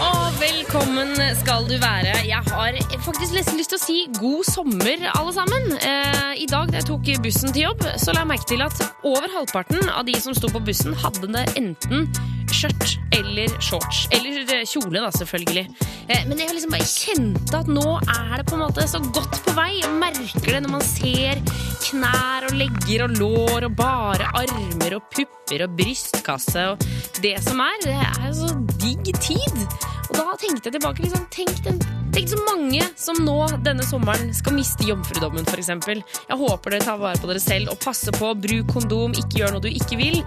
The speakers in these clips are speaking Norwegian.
Og velkommen skal du være. Jeg har faktisk nesten lyst til å si god sommer, alle sammen. Eh, I dag da jeg tok bussen til jobb, så la jeg merke til at over halvparten av de som sto på bussen, hadde det enten skjørt eller shorts. Eller eh, kjole, da, selvfølgelig. Eh, men jeg liksom bare kjente at nå er det på en måte så godt på vei. Jeg merker det når man ser knær og legger og lår og bare armer og pupper og brystkasse og det som er. Det er jo så digg tid. Og da tenkte jeg tilbake liksom, tenk, den, tenk så mange som nå denne sommeren skal miste jomfrudommen, f.eks. Jeg håper dere tar vare på dere selv og passer på. Bruk kondom, ikke gjør noe du ikke vil.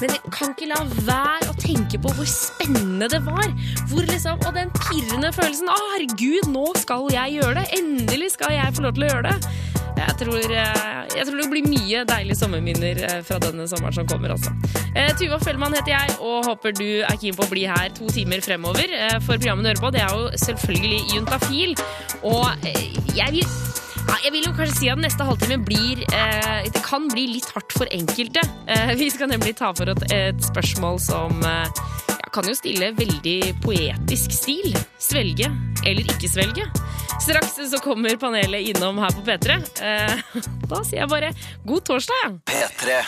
Men jeg kan ikke la være å tenke på hvor spennende det var. Hvor liksom, Og den pirrende følelsen. Å, herregud, nå skal jeg gjøre det! Endelig skal jeg få lov til å gjøre det. Jeg tror, eh, jeg tror det blir mye deilige sommerminner eh, fra denne sommeren som kommer. Altså. Tuva Fellmann heter jeg, og håper du er keen på å bli her to timer fremover. For programmet du hører på, det er jo selvfølgelig Juntafil. Og jeg vil ja, jeg vil jo kanskje si at neste halvtime blir eh, Det kan bli litt hardt for enkelte. Eh, vi skal nemlig ta for oss et spørsmål som eh, kan jo stille veldig poetisk stil. Svelge eller ikke svelge. Straks så kommer panelet innom her på P3. Eh, da sier jeg bare god torsdag, ja. P3.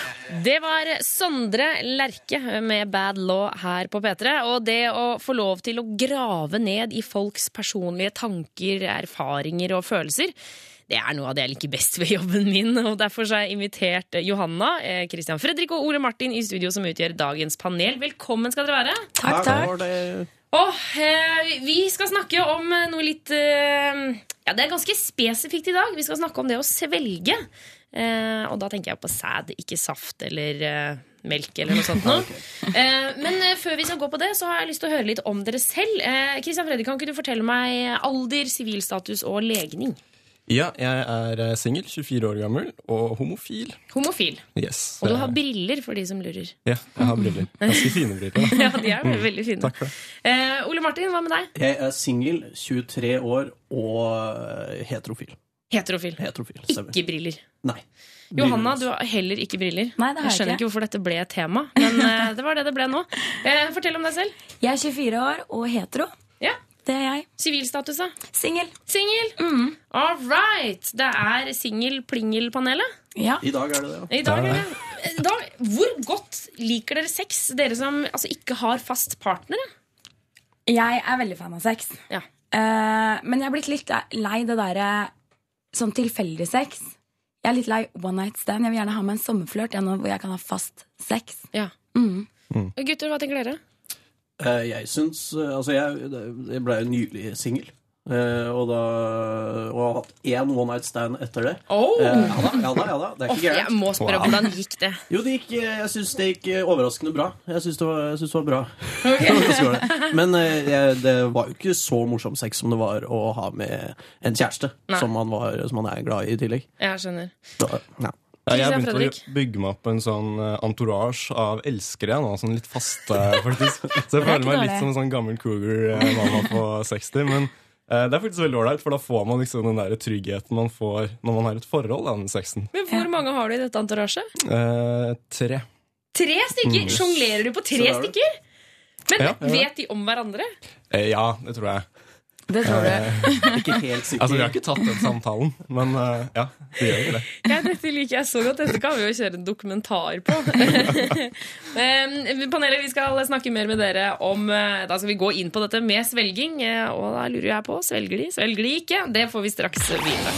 Det var Sondre Lerche med Bad Law her på P3. Og det å få lov til å grave ned i folks personlige tanker, erfaringer og følelser, det er noe av det jeg liker best ved jobben min. og Derfor har jeg invitert Johanna, eh, Christian Fredrik og Ole Martin i studio, som utgjør dagens panel. Velkommen skal dere være. Takk, takk. Og eh, vi skal snakke om eh, noe litt eh, Ja, det er ganske spesifikt i dag. Vi skal snakke om det å svelge. Eh, og da tenker jeg på sæd, ikke saft eller eh, melk eller noe sånt. noe. Eh, men eh, før vi skal gå på det, så har jeg lyst til å høre litt om dere selv. Kristian Christian Fredrik, kan ikke du fortelle meg alder, sivilstatus og legning? Ja, jeg er eh, singel, 24 år gammel, og homofil. Homofil. Yes. Og du har briller, for de som lurer. Ja, jeg har briller. Ganske fine briller. da. Ja, de er veldig fine. Takk for det. Eh, Ole Martin, hva med deg? Jeg er singel, 23 år og eh, heterofil. Heterofil. Heterofil. Ikke briller. Nei. Johanna, du har heller ikke briller. Nei, det har jeg jeg skjønner ikke. ikke hvorfor dette ble et tema, men eh, det var det det ble nå. Eh, fortell om deg selv. Jeg er 24 år og hetero. Ja. Det er jeg. Sivilstatus, da? Singel. Singel. Mm. All right. Det er singel-plingel-panelet. Ja. I dag er det det, ja. I dag er det. Eh, Da, hvor godt liker dere sex, dere som altså, ikke har fast partner? Jeg er veldig fan av sex. Ja. Uh, men jeg er blitt litt lei det derre sånn tilfeldig sex. Jeg er litt lei one night stand. Jeg vil gjerne ha meg en sommerflørt jeg, hvor jeg kan ha fast sex. ja. Mm. Gutter, hva tenker dere? Eh, Jeg syns eh, Altså, jeg, jeg ble jo nylig singel. eh, Og da Og har hatt én one night stand etter det. Oh. Ja da, ja da. ja da Det er ikke jeg må spørre, Wow. hvordan gikk det? Jo, det gikk, jeg syns det gikk overraskende bra. Jeg syns det, var- det var bra. Okay. Men jeg, det var jo ikke så morsom sex som det var å ha med en kjæreste, som man, var, som man er glad i i tillegg. Jeg skjønner. Da, ja. Ja, jeg begynte å bygge meg opp en sånn eh, entourage av elskere nå, sånn litt faste, faktisk. Så jeg føler meg litt som en sånn gammel cougar-mamma på 60. Men eh, det er faktisk veldig ålreit, for da får man liksom den der tryggheten man får når man har et forhold da, med sexen. Men hvor mange har du i dette entouraget? Eh, tre. Tre stykker? Sjonglerer du på tre er stykker? Men Ja, ja. vet de om hverandre? Eh, ja, det tror jeg. Det tror du. Ikke helt sikker. Altså, Vi har ikke tatt den samtalen, men eh, ja, vi gjør jo det. Ja, dette liker jeg så godt. Dette kan vi jo kjøre en dokumentar på. Em, Panelet, vi skal snakke mer med dere om eh, Da skal vi gå inn på dette med svelging. eh, Og da lurer jeg på svelger de, svelger de ikke? Det får vi straks vite.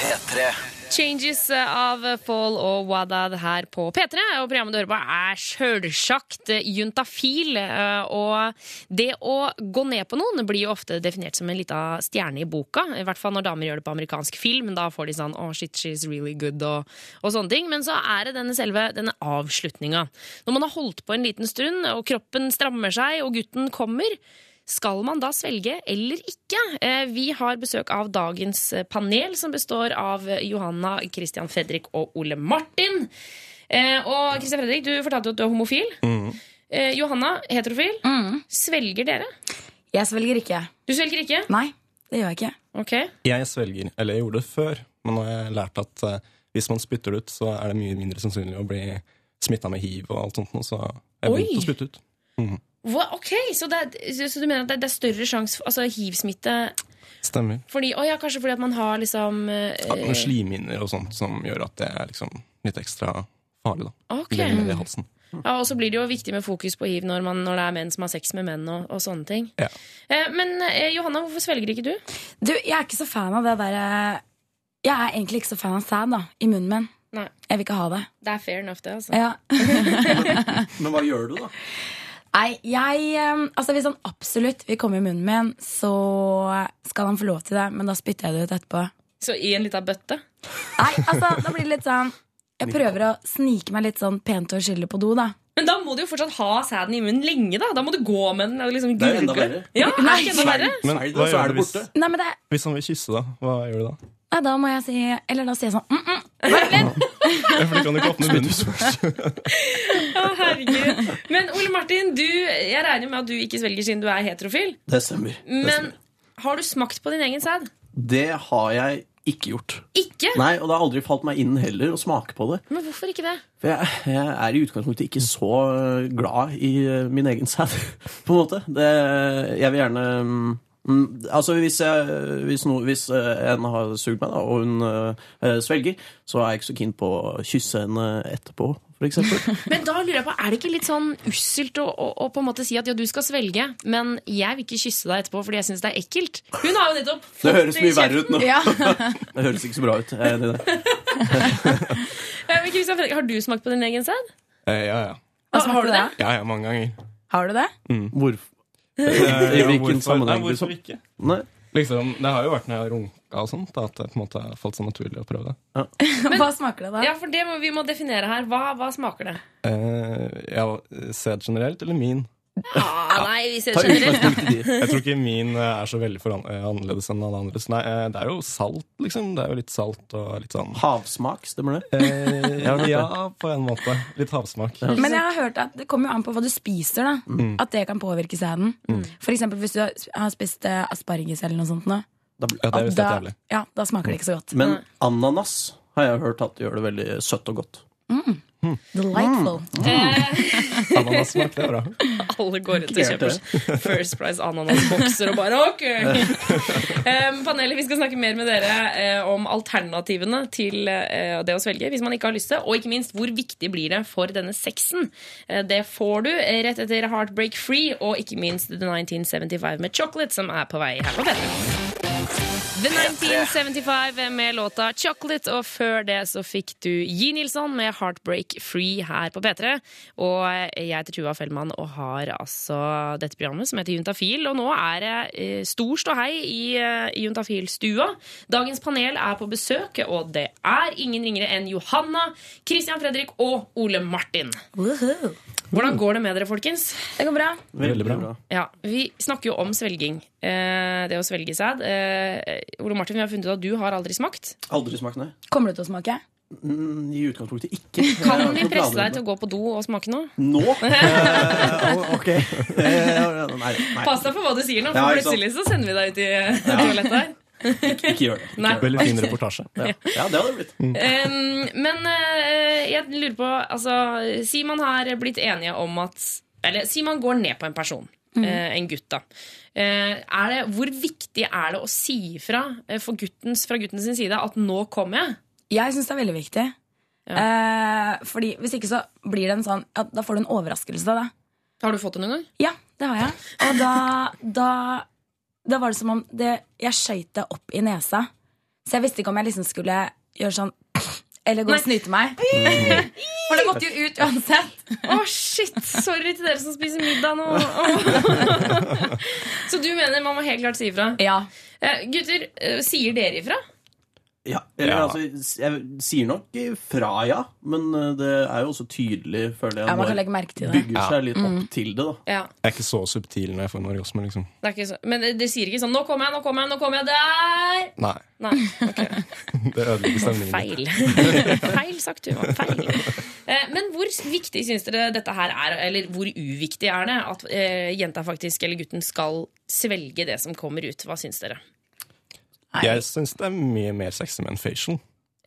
P3. Changes av Fall og Wadad her på P3. Og programmet du hører på er sjølsagt juntafil. eh, Og det å gå ned på noen blir jo ofte definert som en lita stjerne i boka. I hvert fall når damer gjør det på amerikansk film. Da får de sånn oh shit, she's really good og, og sånne ting. Men så er det denne selve denne avslutninga. Når man har holdt på en liten stund, og kroppen strammer seg, og gutten kommer. Skal man da svelge eller ikke? Eh, Vi har besøk av dagens eh, panel, som består av eh, Johanna, Christian Fredrik og Ole Martin. Eh, Og Christian Fredrik, du fortalte at du er homofil. Mm. Johanna, heterofil. Mm. Svelger dere? Jeg svelger ikke. Du svelger ikke? Nei. det gjør jeg ikke. Ok. Jeg svelger, eller jeg gjorde det før, men nå har jeg lært at eh, hvis man spytter det ut, så er det mye mindre sannsynlig å bli smitta med hiv og alt sånt, så jeg begynte å spytte ut. Hva? ok, så, det er, så du mener at det, det er større sjanse for altså, hiv-smitte Stemmer. fordi, å ja, Kanskje fordi at man har liksom eh, Ja, slimhinner og sånt som gjør at det er liksom litt ekstra farlig. da. Ok. Lenger i halsen. Ja, Og så blir det jo viktig med fokus på hiv når, man, når det er menn som har sex med menn. og, og sånne ting Ja. eh, Men eh, Johanna, hvorfor svelger ikke du? Du, jeg er ikke så fan av det derre Jeg er egentlig ikke så fan av sæd da, i munnen min. Nei, Jeg vil ikke ha det. Det er fair enough, det. altså Ja. Men hva gjør du, da? Nei, jeg eh, Altså Hvis han absolutt vil komme i munnen min, så skal han få lov til det, men da spytter jeg det ut etterpå. Så i en lita bøtte? Nei, altså, da blir det litt sånn Jeg prøver å snike meg litt sånn pent og skylde på do, da. Men da må du jo fortsatt ha sæden i munnen lenge. Da Da må du gå med den. og Liksom Det er jo enda verre. Ja, er det ikke enda verre? Men hva gjør er du hvis. Nei, men det, hvis han vil kysse, da? Hva gjør du da? nei, da må jeg si Eller da sier jeg sånn mm, mm, vent litt. For det kan jo ikke åpne munnen først. Å, herregud. Men Ole Martin, du, jeg regner med at du ikke svelger siden du er heterofil. Det stemmer. Det, Men stemmer. har du smakt på din egen sæd? det har jeg ikke gjort. Ikke? Nei, Og det har aldri falt meg inn heller å smake på det. Men hvorfor ikke det? For jeg, jeg er i utgangspunktet ikke så glad i min egen sæd, på en måte. Det, jeg vil gjerne mm, mm, Altså, hvis, jeg, hvis, no, hvis øh, en har sugd meg, da, og hun uh, svelger, så er jeg ikke så keen på å kysse henne etterpå, for eksempel. Men da lurer jeg på, er det ikke litt sånn usselt å, å, å på en måte si at ja, du skal svelge, men jeg vil ikke kysse deg etterpå fordi jeg syns det er ekkelt? Hun har jo nettopp fått Det høres mye verre ut nå. Ja. Det høres ikke så bra ut. Jeg er enig i det. Eh, men Christian Fredrik, Har du smakt på din egen sæd? Eh, ja, ja. Altså, Har du det? det? Ja, ja, mange ganger. Har du det? Hvorfor? Eh, I hvilken sammenheng, Nei, liksom? hvorfor ikke? Nei. Liksom, det har jo vært når jeg har runka og sånt, at det på en måte har falt så naturlig å prøve det. Hva smaker det, da? Ja, for det må, vi må definere her. Hva, hva smaker det? Eh, ja, sæd generelt, eller min? Ah, nei, vi ser Ta utgangspunkt i de. Jeg tror ikke min eh, er så veldig foran, eh, annerledes enn alle andres. Nei, eh, det er jo salt, liksom. Det er jo litt salt og litt sånn Havsmak, stemmer det? eh, ja, ja, på en måte. Litt havsmak. Men jeg har hørt at det kommer jo an på hva du spiser. da Mm. At det kan påvirke sæden. For eksempel hvis du har spist asparges eller noe sånt. Nå, Da Ja, er da, ja, da smaker det ikke så godt. Men ananas har jeg hørt at gjør det veldig søtt og godt. Delightful. Ananassmak, det er bra. Alle går ut og kjøper First Price ananasbokser og bare ok! um, panelet, vi skal snakke mer med dere eh, om alternativene til eh, det å svelge hvis man ikke har lyst til, og ikke minst hvor viktig blir det for denne sexen. Eh, det får du eh, rett etter Heartbreak Free og ikke minst The 1975 med Chocolate, som er på vei her på P3. The 1975 med låta Chocolate, og før det så fikk du Gi Nilsson med Heartbreak Free her på P3. Og jeg heter Tuva Fellmann og har altså dette programmet som heter Juntafil. Og nå er det eh, stor ståhei i, eh, Juntafil-stua. Dagens panel er på besøk, og det er ingen ringere enn Johanna, Christian Fredrik og Ole Martin. Woohoo. Hvordan går det med dere, folkens? Det går bra. Veldig bra. Ja, Vi snakker jo om svelging. Eh, det å svelge sæd. Eh, Ole Martin, vi har funnet ut at du har aldri smakt. Aldri smakt, nei. Kommer du til å smake? Mm, I utgangspunktet ikke. Kan vi presse deg til å gå på do og smake nå? Nå? Eh, ok. Eh, nei, nei. Pass deg for hva du sier nå, for Ja, plutselig så sender vi deg ut i toalettet her. Ikke gjør det. Ikke. Veldig fin reportasje. Ja. ja, det hadde det blitt. Um, men uh, jeg lurer på altså, Si man har blitt enige om at Eller si man går ned på en person. eh, en gutt, da. Uh, er det, hvor viktig er det å si ifra for guttens, fra guttens sin side at 'nå kommer jeg'? Jeg syns det er veldig viktig. Eh, fordi Hvis ikke så blir det en sånn Da får du en overraskelse da. Har du fått det noen gang? Ja, det har jeg. Og da, da, da var det som om det, jeg skøyt det opp i nesa. Så jeg visste ikke om jeg liksom skulle gjøre sånn eller gå og snyte meg. For det måtte jo ut uansett. Å, shit! Sorry til dere som spiser middag nå. Oh. Så du mener man må helt klart si ifra? Ja. Uh, gutter, uh, sier dere ifra? Ja, eller, Ja. altså, jeg sier nok fra, ja. Men eh, det er jo også tydelig, føler jeg, ja, man kan legge merke til det. bygger seg litt opp til det. da Ja, Jeg er ikke så subtil når jeg får en orgasme, liksom. det er ikke så. Men det sier ikke sånn 'Nå kommer jeg, nå kommer jeg, nå kommer jeg der'. Nei. Nei, Okay. Det ødelegger stemningen. Feil. Feil sagt, Tuva. Feil. Eh, Men hvor viktig syns dere dette her er? Eller hvor uviktig er det at eh, jenta faktisk, eller gutten skal svelge det som kommer ut? Hva syns dere? Nei. Jeg syns det er mye mer sexy med en facial.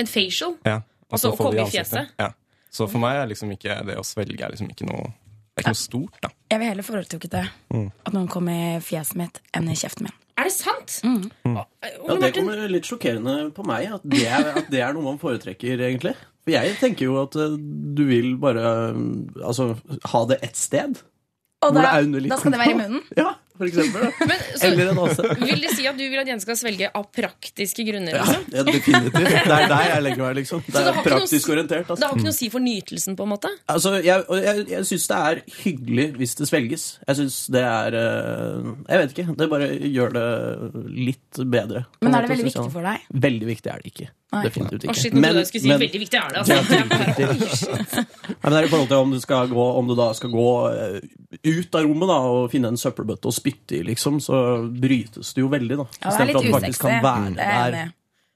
En facial? Ja. Og Altså, å komme i fjeset? Ja. Så for meg er liksom ikke det å svelge er liksom ikke noe Det er ikke noe stort, da. Jeg vil heller foretrukket det. At noen kom i fjeset mitt enn i kjeften min. Er det sant? Mm. Mm. Ja, Det kommer litt sjokkerende på meg, at det, er, at det er noe man foretrekker, egentlig. For jeg tenker jo at eh, du vil bare eh, altså, ha det ett sted. Og Hvor da, det er under litt da skal det være i munnen? Ja, for eksempel. Da. men, så, Eller en åse. vil det si at du vil at jenter skal svelge av praktiske grunner? Liksom? ja, definitivt. Det er der jeg legger meg, liksom. Det det er praktisk noe praktisk Altså. orientert. Det har ikke noe å si for nytelsen, på en måte? Altså, jeg jeg, jeg syns det er hyggelig hvis det svelges. Jeg syns det er eh, Jeg vet ikke. Det bare gjør det litt bedre. Men er det måte, veldig viktig for deg? Veldig viktig er det ikke. Nei. Definitivt ikke. shit, jeg du skulle si veldig viktig er det. Altså. Nei, men det er i forhold til om du, skal gå, om du da skal gå eh, ut av rommet da, og finne en søppelbøtte og spytte i, liksom, så brytes det jo veldig. da. Ja, det er Istedenfor litt at du faktisk kan være Det er der.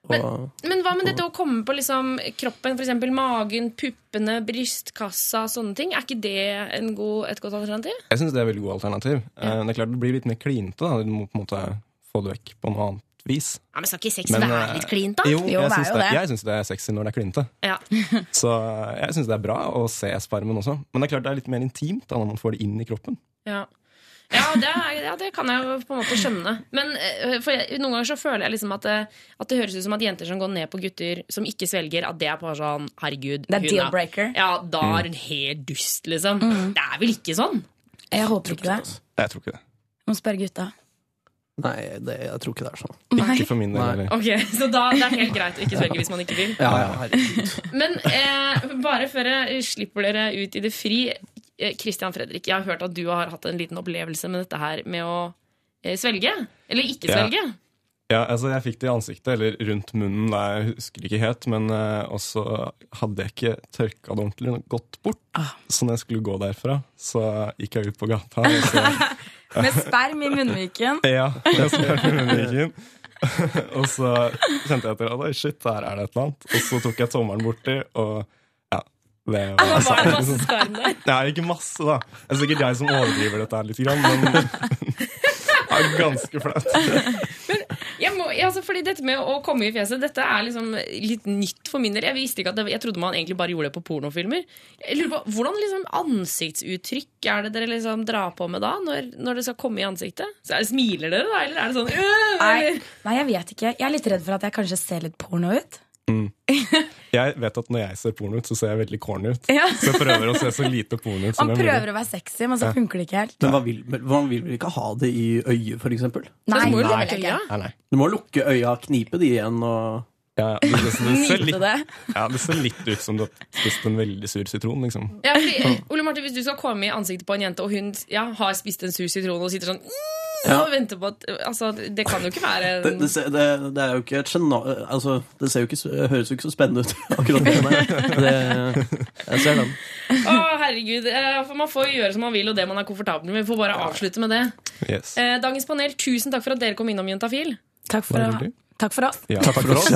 Og, Men hva med dette å komme på liksom kroppen, f.eks. magen, puppene, brystkassa, sånne ting? Er ikke det en god, et godt alternativ? Jeg syns det er et veldig godt alternativ. Ja. Det er klart det blir litt mer klinte. da. Du må på en måte få det vekk på noe annet vis. Ja, men Skal ikke sex Men, være eh, litt klint, da? Jo, Jo, jeg det syns det, det. jeg det er sexy når det er klinte. Ja. Så eh, jeg syns det er bra å se spermen også. Men det er klart det er litt mer intimt da når man får det inn i kroppen. Ja. Ja det, er, ja, det kan jeg jo på en måte skjønne. Men eh, for jeg, noen ganger så føler jeg liksom at det, at det høres ut som at jenter som går ned på gutter som ikke svelger, at det er bare sånn Herregud. Det er hun deal-breaker. Ja, da er hun helt dust, liksom. Det er vel ikke sånn? Jeg håper ikke det. Jeg tror ikke det. Må spørre gutta. Nei, det, jeg tror ikke det er sånn. Nei. Ikke for min del heller. Ok, Så da det er helt greit å ikke svelge hvis man ikke vil? Ja, ja, herregud. Men eh, bare før jeg slipper dere ut i det fri eh, Christian Fredrik, jeg har hørt at du har hatt en liten opplevelse med dette her med å eh, svelge. Eller ikke svelge. Ja, altså Jeg fikk det i ansiktet, eller rundt munnen, da jeg husker ikke helt. Men uh, også hadde jeg ikke tørka det ordentlig godt bort. Så når jeg skulle gå derfra, så gikk jeg ut på gata. Så, Med sperm i munnviken. ja, med sperm i munnviken. og så kjente jeg etter at shit, her er det et eller annet. Og så tok jeg tommelen borti, og ja. Det var, var det masse sperm der? Nei, ikke masse, da. Det er sikkert jeg som overdriver dette her litt, men det er ganske flaut. Må, ja, altså, fordi dette med å komme i fjeset Dette er liksom litt nytt for min del. Jeg visste ikke at det, jeg trodde man egentlig bare gjorde det på pornofilmer. Jeg lurer på, Hvordan liksom ansiktsuttrykk er det dere liksom drar på med da? Når, når det skal komme i ansiktet? Så er det, smiler dere da, eller er det sånn øh, Nei, nei, jeg vet ikke. Jeg er litt redd for at jeg kanskje ser litt porno ut. Jeg vet at når jeg ser porno ut, så ser jeg veldig corny ut. Ja. Så jeg prøver å se så lite porno ut som Man prøver å være sexy, men så funker det ikke helt. Men hva vil, man vil vel ikke ha det i øyet, eksempel? Nei, ikke. Nei, nei. Du må lukke øya, knipe de igjen og Ja, ja. Det, det, ser litt, ja, det ser litt ut som du har spist en veldig sur sitron, liksom. Ja, fordi, Ole Martin, Hvis du skal komme i ansiktet på en jente, og hun ja, har spist en sur sitron og sitter sånn mm, Ja. og venter på at altså, Det kan jo ikke være det, det, ser- det, det er jo ikke et gena... Altså, det ser jo ikke, høres jo ikke så spennende ut, akkurat det. Jeg ser den. Å, herregud. eh, man får jo gjøre som man vil, og det man er komfortabel med. Vi får bare avslutte med det. Yes. Eh, Dagens panel, tusen takk for at dere kom innom Juntafil. Takk for, Var det takk for oss. Ja, takk for oss.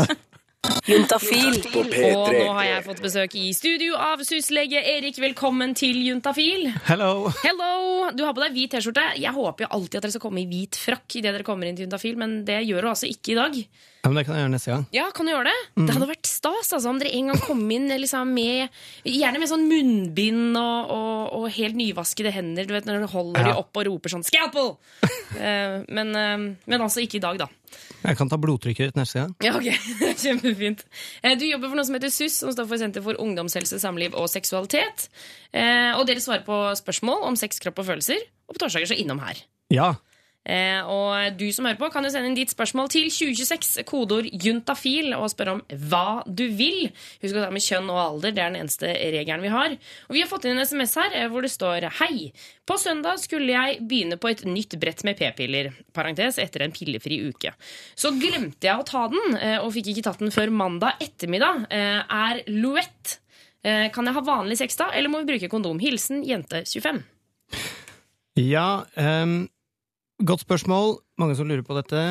Juntafil. På Og nå har jeg fått besøk i studio av syslege Erik. Velkommen til Juntafil. Hello! Hello! Du har på deg hvit T-skjorte. Jeg håper jo alltid at dere skal komme i hvit frakk idet dere kommer inn til Juntafil, men det gjør du altså ikke i dag. Ja, men Det kan jeg gjøre neste gang. Ja, kan du gjøre det? Det hadde vært stas altså, om dere en gang kom inn liksom, med Gjerne med sånn munnbind og, og, og helt nyvaskede hender. Du vet Når du holder de opp og roper sånn 'scalpel'! uh, men, uh, men altså ikke i dag, da. Jeg kan ta blodtrykket ditt neste gang. Ja, ok. Kjempefint. Eh, Du jobber for noe som heter SUS, som står for Senter for ungdomshelse, samliv og seksualitet. Eh, Og dere svarer på spørsmål om sex, kropp og følelser. Og på torsdager så innom her. Ja. Eh, og du som hører på, kan jo sende inn ditt spørsmål til 2026, kodeord juntafil, og spørre om hva du vil. Husk å ta med kjønn og alder, det er den eneste regelen vi har. Og vi har fått inn en SMS her eh, hvor det står Hei. På søndag skulle jeg begynne på et nytt brett med p-piller. Parentes etter en pillefri uke. Så glemte jeg å ta den, eh, og fikk ikke tatt den før mandag ettermiddag. Eh, Er Louette. Eh, Kan jeg ha vanlig sex da, eller må vi bruke kondom? Hilsen jente 25. Ja, ehm, godt spørsmål. Mange som lurer på dette.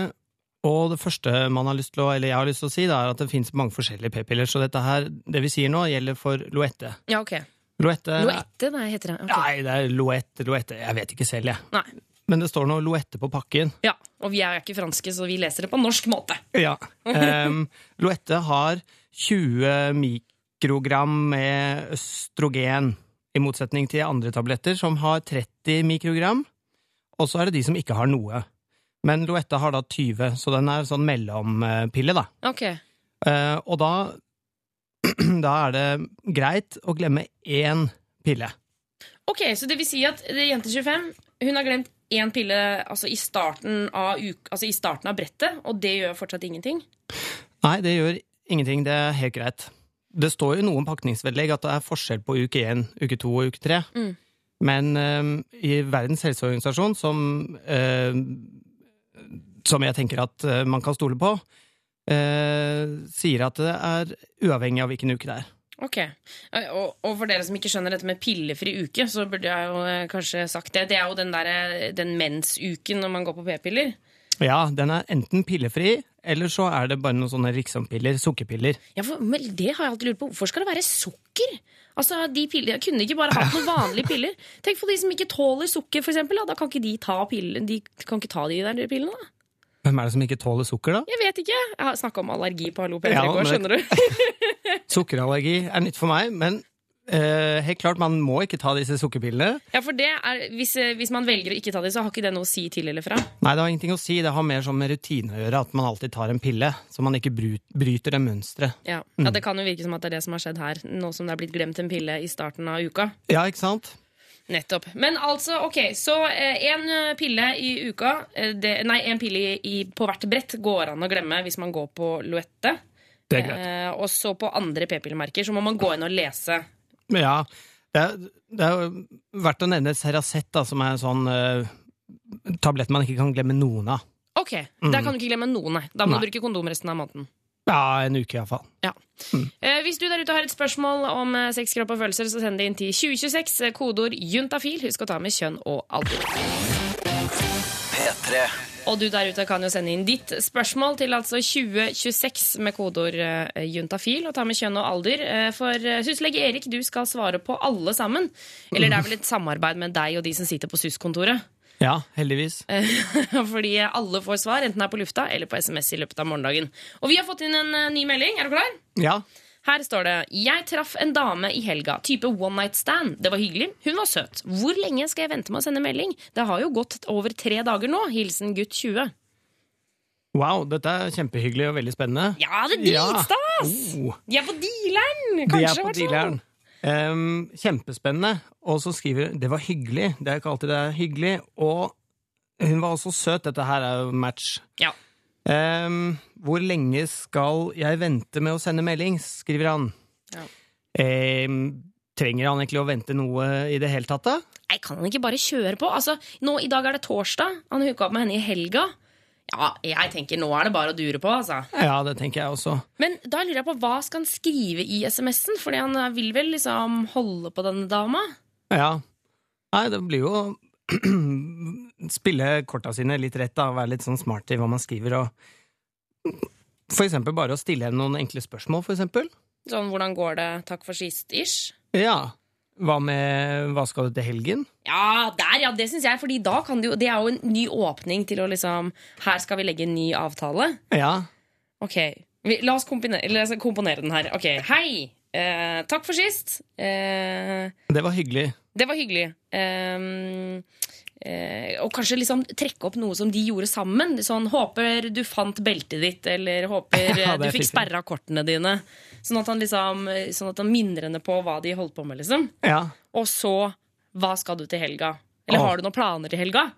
Og det første man har lyst til å, eller jeg har lyst til å si, det er at det finnes mange forskjellige p-piller. Så dette her, det vi sier nå, gjelder for Loette. Ja, ok. Loette Loette, nei, heter det. Okay. Nei, det er Loette, Loette. Jeg vet ikke selv, jeg. Nei. men det står nå Loette på pakken. Ja, Og vi er ikke franske, så vi leser det på norsk måte. Ja. Um, Loette har 20 mikrogram med østrogen, i motsetning til andre tabletter som har 30 mikrogram. Og så er det de som ikke har noe. Men Loetta har da 20, så den er sånn mellompille, da. Ok. Eh, og da, da er det greit å glemme én pille. Ok, Så det vil si at det er jente 25 hun har glemt én pille altså i, starten altså i starten av brettet, og det gjør fortsatt ingenting? Nei, det gjør ingenting. Det er helt greit. Det står jo noen pakningsvedlegg at det er forskjell på uke én, uke to og uke tre. Mm. Men eh, i Verdens helseorganisasjon, som, eh, som jeg tenker at eh, man kan stole på, eh, sier at det er uavhengig av hvilken uke det er. Ok, Eh, og, og for dere som ikke skjønner dette med pillefri uke, så burde jeg jo kanskje sagt det. Det er jo den, der, den mensuken når man går på p-piller. Ja, den er enten pillefri, eller så er det bare noen sånne Riksom-piller, sukkerpiller. Ja, for, men det har jeg alltid lurt på. Hvorfor skal det være sukker? Altså, de piller, Jeg kunne ikke bare hatt noen vanlige piller. Tenk på de som ikke tåler sukker, for eksempel. Da, da kan ikke de ta piller, de kan ikke ta de der pillene, da. Hvem er det som ikke tåler sukker, da? Jeg vet ikke. Jeg har snakka om allergi på Hallo P3 i går, skjønner du. Sukkerallergi er nytt for meg, men eh, helt klart, man må ikke ta disse sukkerpillene. Ja, for det er, hvis, eh, hvis man velger å ikke ta dem, så har ikke det noe å si til eller fra. Nei, det har ingenting å si. Det har mer sånn med rutine å gjøre, at man alltid tar en pille, så man ikke bryter det mønsteret. Ja. Mm. ja, Det kan jo virke som at det er det som har skjedd her, nå som det er blitt glemt en pille i starten av uka. Ja, ikke sant? Nettopp. Men altså, ok, så én pille i uka eh, det, Nei, en pille i, i, på hvert brett går an å glemme hvis man går på Loette. Det er greit. Eh, og så på andre p-pillemerker så må man gå inn og lese. Ja, det er, det er verdt å nevne Seracet, som er en sånn uh, tablett man ikke kan glemme noen av. Ok, Der kan du ikke glemme noen, nei. Da må Mm. Nei. du bruke kondom resten av måneden. Ja, en uke iallfall. Ja. Eh, hvis du der ute har et spørsmål om eh, sex, kropp og følelser, så send det inn til 2026. eh, Kodeord juntafil. Husk å ta med kjønn og alder. P3. Og du der ute kan jo sende inn ditt spørsmål til altså 2026 med kodeord eh, juntafil og ta med kjønn og alder. Eh, for eh, syslege Erik, du skal svare på alle sammen. Eller det er vel et samarbeid med deg og de som sitter på SUS-kontoret. Ja, heldigvis. Fordi alle får svar, enten det er på lufta eller på SMS i løpet av morgendagen. Og vi har fått inn en ny melding. Er du klar? Ja. Her står det Jeg traff en dame i helga, type one night stand. Det var hyggelig. Hun var søt. Hvor lenge skal jeg vente med å sende melding? Det har jo gått over tre dager nå. Hilsen gutt 20. Wow, dette er kjempehyggelig og veldig spennende. Ja, det er dritstas! Oh, De er på dealeren! Kanskje, de er på dealeren. Ehm, kjempespennende. Og så skriver hun 'det var hyggelig'. Det er ikke alltid det er hyggelig. Og hun var også søt. Dette her er jo match. Ja. Ehm, hvor lenge skal jeg vente med å sende melding? skriver han. Ja. Um, trenger han egentlig å vente noe i det hele tatt, da? Nei, kan han ikke bare kjøre på? Altså, nå, I dag er det torsdag. Han hooka opp med henne i helga. Ja, jeg tenker nå er det bare å dure på, altså. Ja, det tenker jeg også. Men da lurer jeg på hva skal han skrive i SMS-en? Fordi han eh, vil vel liksom holde på denne dama? Ja. Nei, det blir jo spille korta sine litt rett, da. Være litt sånn smart i hva man skriver, og for eksempel bare å stille henne noen enkle spørsmål, for eksempel. Sånn hvordan går det, takk for sist-ish? Ja. Hva med Hva skal du til helgen? Ja, der, ja, det syns jeg. Fordi da kan jo Det er jo en ny åpning til å liksom Her skal vi legge en ny avtale. Ja. Ok, vi, la oss komponere, komponere den her. Ok, hei! Eh, takk for sist. Eh, Det var hyggelig. Det var hyggelig. Um, eh, og kanskje liksom trekke opp noe som de gjorde sammen. Sånn, Håper du fant beltet ditt, eller håper eh, Ja, du er fikk sperra kortene dine. Sånn at han liksom Sånn at han minner henne på hva de holdt på med, liksom. Ja. Og så hva skal du til helga? Eller Åh. har du noen planer til helga?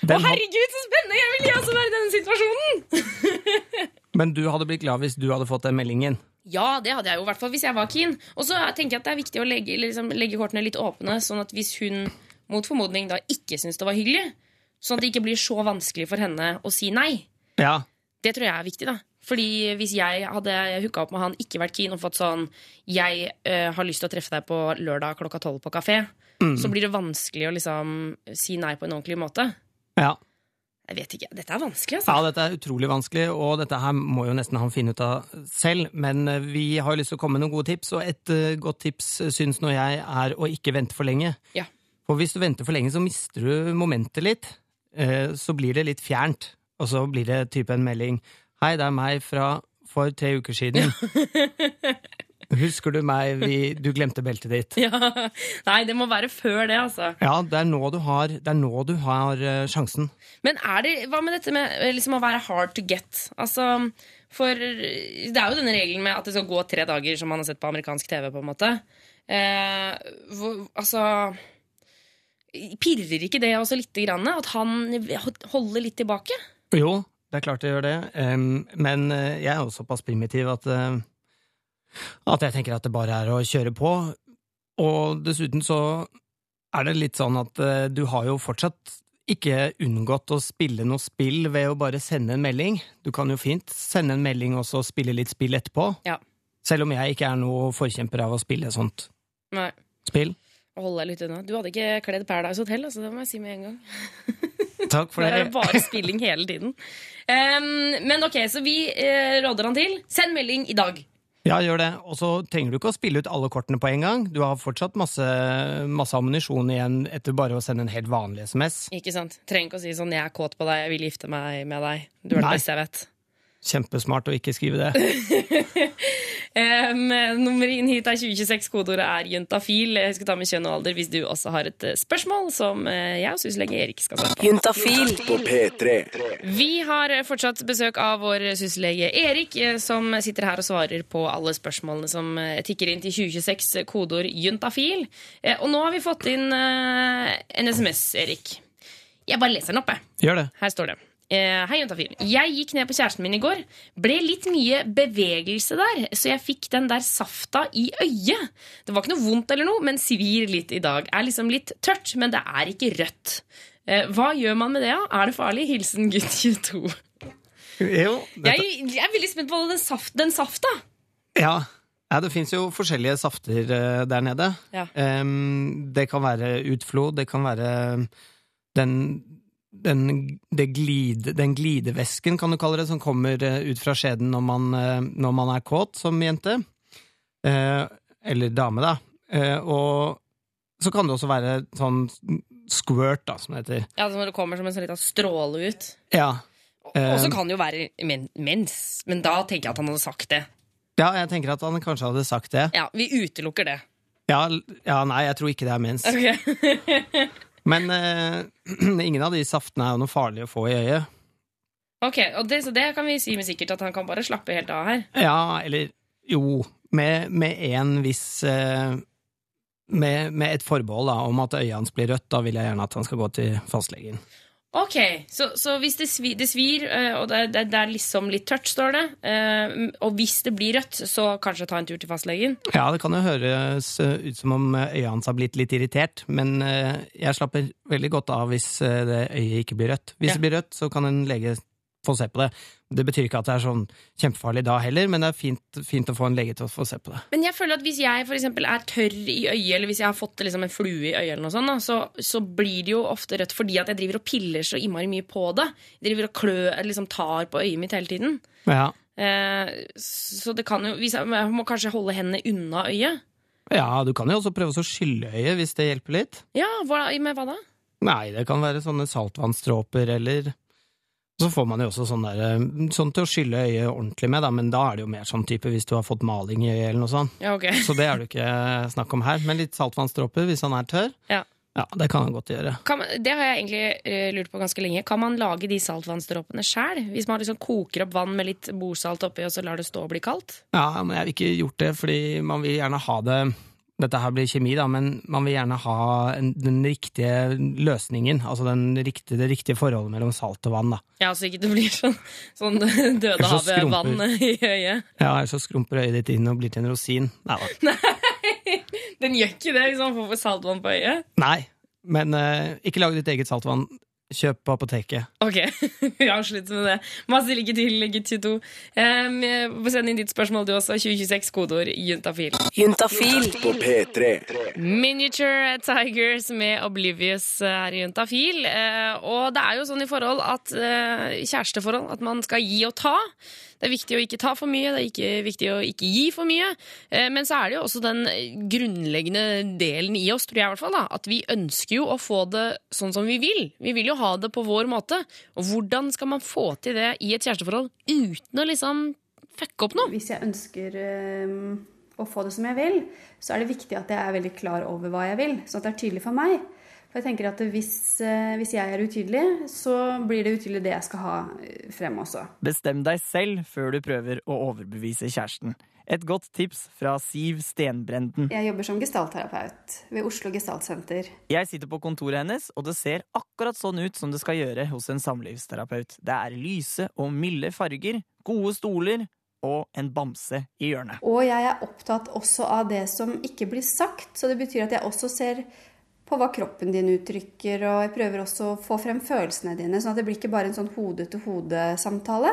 Den Å, herregud, så spennende! Jeg vil også være i denne situasjonen! Men du hadde blitt glad hvis du hadde fått den meldingen. Ja, det hadde jeg jo, i hvert fall hvis jeg var keen. Og så tenker jeg at det er viktig å legge, liksom, legge kortene litt åpne, sånn at hvis hun mot formodning da ikke syns det var hyggelig, sånn at det ikke blir så vanskelig for henne å si nei. Ja. Det tror jeg er viktig, da. Fordi hvis jeg hadde hooka opp med han, ikke vært keen og fått sånn Jeg eh, har lyst til å treffe deg på lørdag klokka tolv på kafé, så blir det vanskelig å liksom si nei på en ordentlig måte. Ja. Jeg vet ikke. Dette er vanskelig, altså. Ja, dette er utrolig vanskelig, og dette her må jo nesten han finne ut av selv. Men eh, vi har lyst til å komme med noen gode tips, og et eh, godt tips eh, syns nå jeg er å ikke vente for lenge. Ja. For hvis du venter for lenge, så mister du momentet litt. så blir det litt fjernt. Og så blir det type en melding. Hei, det er meg fra for tre uker siden. Husker du meg? Vi, du glemte beltet ditt. Ja. Nei, det må være før det, altså. Ja, det er nå du har, det er nå du har uh, sjansen. Men er det, hva med dette med eh, liksom å være hard to get? Altså, for det er jo denne regelen med at det skal gå tre dager, som man har sett på amerikansk TV, på en måte. Eh, hvor, altså Pirrer ikke det også lite grann? At han holder litt tilbake? Jo, det er klart det gjør det. Men eh, jeg er jo såpass primitiv at, eh, at jeg tenker at det bare er å kjøre på. Og dessuten så er det litt sånn at eh, du har jo fortsatt ikke unngått å spille noe spill ved å bare sende en melding. Du kan jo fint sende en melding og så spille litt spill etterpå. Ja. Selv om jeg ikke er noe forkjemper av å spille sånt Nei. spill. Hold deg litt unna. Du hadde ikke kledd Paradise Hotel, altså, det må jeg si med en gang. Takk for Det er det. bare spilling hele tiden. Um, men ok, så vi uh, råder han til. Send melding i dag. Ja, gjør det. Og så trenger du ikke å spille ut alle kortene på en gang. Du har fortsatt masse, masse ammunisjon igjen etter bare å sende en helt vanlig SMS. Ikke sant? Trenger ikke å si sånn 'jeg er kåt på deg, jeg vil gifte meg med deg'. Du er det beste jeg vet. Kjempesmart å ikke skrive det. Um, nummer inn hit er 2026. Kodeordet er juntafil. Husk å ta med kjønn og alder hvis du også har et eh, spørsmål som eh, jeg og syslege Erik skal svare på. Juntafil. På P3. Vi har eh, fortsatt besøk av vår syslege Erik, som sitter her og svarer på alle spørsmålene som tikker inn til 2026. eh, Kodeord juntafil. Og nå har vi fått inn en SMS, Erik. Jeg bare leser den opp, jeg. Gjør det. Her står det. Eh, Hei, Juntafil. Jeg gikk ned på kjæresten min i går. Ble litt mye bevegelse der, så jeg fikk den der safta i øyet. Det var ikke noe vondt eller noe, men svir litt i dag. Er liksom litt tørt, men det er ikke rødt. Eh, Hva gjør man med det, da? Er det farlig? Hilsen gutt 22. Jo, Jeg, jeg er veldig spent på den, saft, den safta. Ja. ja det fins jo forskjellige safter eh, der nede. Ja. Um, det kan være utflod, det kan være den, den, det glide, den glidevæsken, kan du kalle det, som kommer eh, ut fra skjeden når man, eh, når man er kåt som jente. Eh, eller dame, da. Eh, og så kan det også være sånn squirt, da, som det heter. Ja, Når det kommer som en sånn liten stråle ut. Ja. Og så Eh. kan det jo være men, mens. Men da tenker jeg at han hadde sagt det. ja, jeg tenker at han kanskje hadde sagt det. Ja, Vi utelukker det. Ja, ja nei, jeg tror ikke det er mens. Ok, Men uh, ingen av de saftene er jo noe farlig å få i øyet. Ok, det, Så det kan vi si med sikkert at han kan bare slappe helt av her. Ja, eller jo, med, med en viss uh, med, med et forbehold da, om at øyet hans blir rødt, da vil jeg gjerne at han skal gå til fastlegen. Ok, Så, så hvis det svir, det svir eh, og det, det, det er liksom litt tørt, står det, eh, og hvis det blir rødt, så kanskje ta en tur til fastlegen? Ja, det kan jo høres eh, ut som om øyet hans har blitt litt irritert, men jeg slapper veldig godt av hvis det øyet ikke blir rødt. Hvis Ja. det blir rødt, så kan en lege få se på det. Det betyr ikke at det er sånn kjempefarlig da heller, men det er fint, fint å få en lege til å få se på det. Men jeg føler at hvis jeg for eksempel er tørr i øyet, eller hvis jeg har fått liksom en flue i øyet, eller noe sånt, da, så, så blir det jo ofte rødt fordi at jeg driver og piller så innmari mye på det. Jeg driver og klø, liksom tar på øyet mitt hele tiden. Ja, Eh, så det kan jo jeg, jeg må kanskje holde hendene unna øyet. ja du kan jo også prøve å skylle øyet hvis det hjelper litt. Ja, hva, med hva da? Nei, det kan være sånne saltvannsdråper, eller Så får man jo også sånn, der, sånn til å skylle øyet ordentlig med, da, men da er det jo mer sånn type hvis du har fått maling i øyet eller noe sånt. Ja, okay. Så det er det ikke snakk om her. Men litt saltvannsdråper hvis han er tørr, Ja. ja, det kan han godt gjøre. Kan man, det har jeg egentlig uh, lurt på ganske lenge. Kan man lage de saltvannsdråpene sjæl? Hvis man liksom koker opp vann med litt bordsalt oppi, og så lar det stå og bli kaldt? Ja, men jeg har ikke gjort det, fordi man vil gjerne ha det dette her blir kjemi, da, men man vil gjerne ha en, den riktige løsningen. Altså den riktige, det riktige forholdet mellom salt og vann. da. Ja, så ikke det blir sånn, sånn så havet-vann i øyet. Ja, Ellers så skrumper øyet ditt inn og blir til en rosin. Nei da. Den gjør ikke det hvis man får saltvann på øyet. Nei, men uh, ikke lag ditt eget saltvann. Kjøp på apoteket. Ok, vi avslutter med det. Masse lykke til, gutt 22. Um, send inn ditt spørsmål du også. 2026, kodeord juntafil. Juntafil. På P3. Miniature Tigers med Oblivious er i juntafil. Uh, og det er jo sånn i forhold at uh, kjæresteforhold at man skal gi og ta. Det er viktig å ikke ta for mye, det er ikke viktig å ikke gi for mye. Eh, Men så er det jo også den grunnleggende delen i oss, tror jeg i hvert fall, da, at vi ønsker jo å få det sånn som vi vil. Vi vil jo ha det på vår måte. Og hvordan skal man få til det i et kjæresteforhold uten å liksom fucke opp noe? Hvis jeg ønsker eh, å få det som jeg vil, så er det viktig at jeg er veldig klar over hva jeg vil, sånn at det er tydelig for meg. For jeg tenker at hvis, eh, hvis jeg er utydelig, så blir det utydelig det jeg skal ha eh, frem også. Bestem deg selv før du prøver å overbevise kjæresten. Et godt tips fra Siv Stenbrenden. Jeg jobber som gestaltterapeut ved Oslo Gestaltsenter. Jeg sitter på kontoret hennes, og det ser akkurat sånn ut som det skal gjøre hos en samlivsterapeut. Det er lyse og milde farger, gode stoler og en bamse i hjørnet. Og jeg er opptatt også av det som ikke blir sagt, så det betyr at jeg også ser på hva kroppen din uttrykker, og jeg prøver også å få frem følelsene dine, sånn at det blir ikke bare en sånn hode-til-hode-samtale,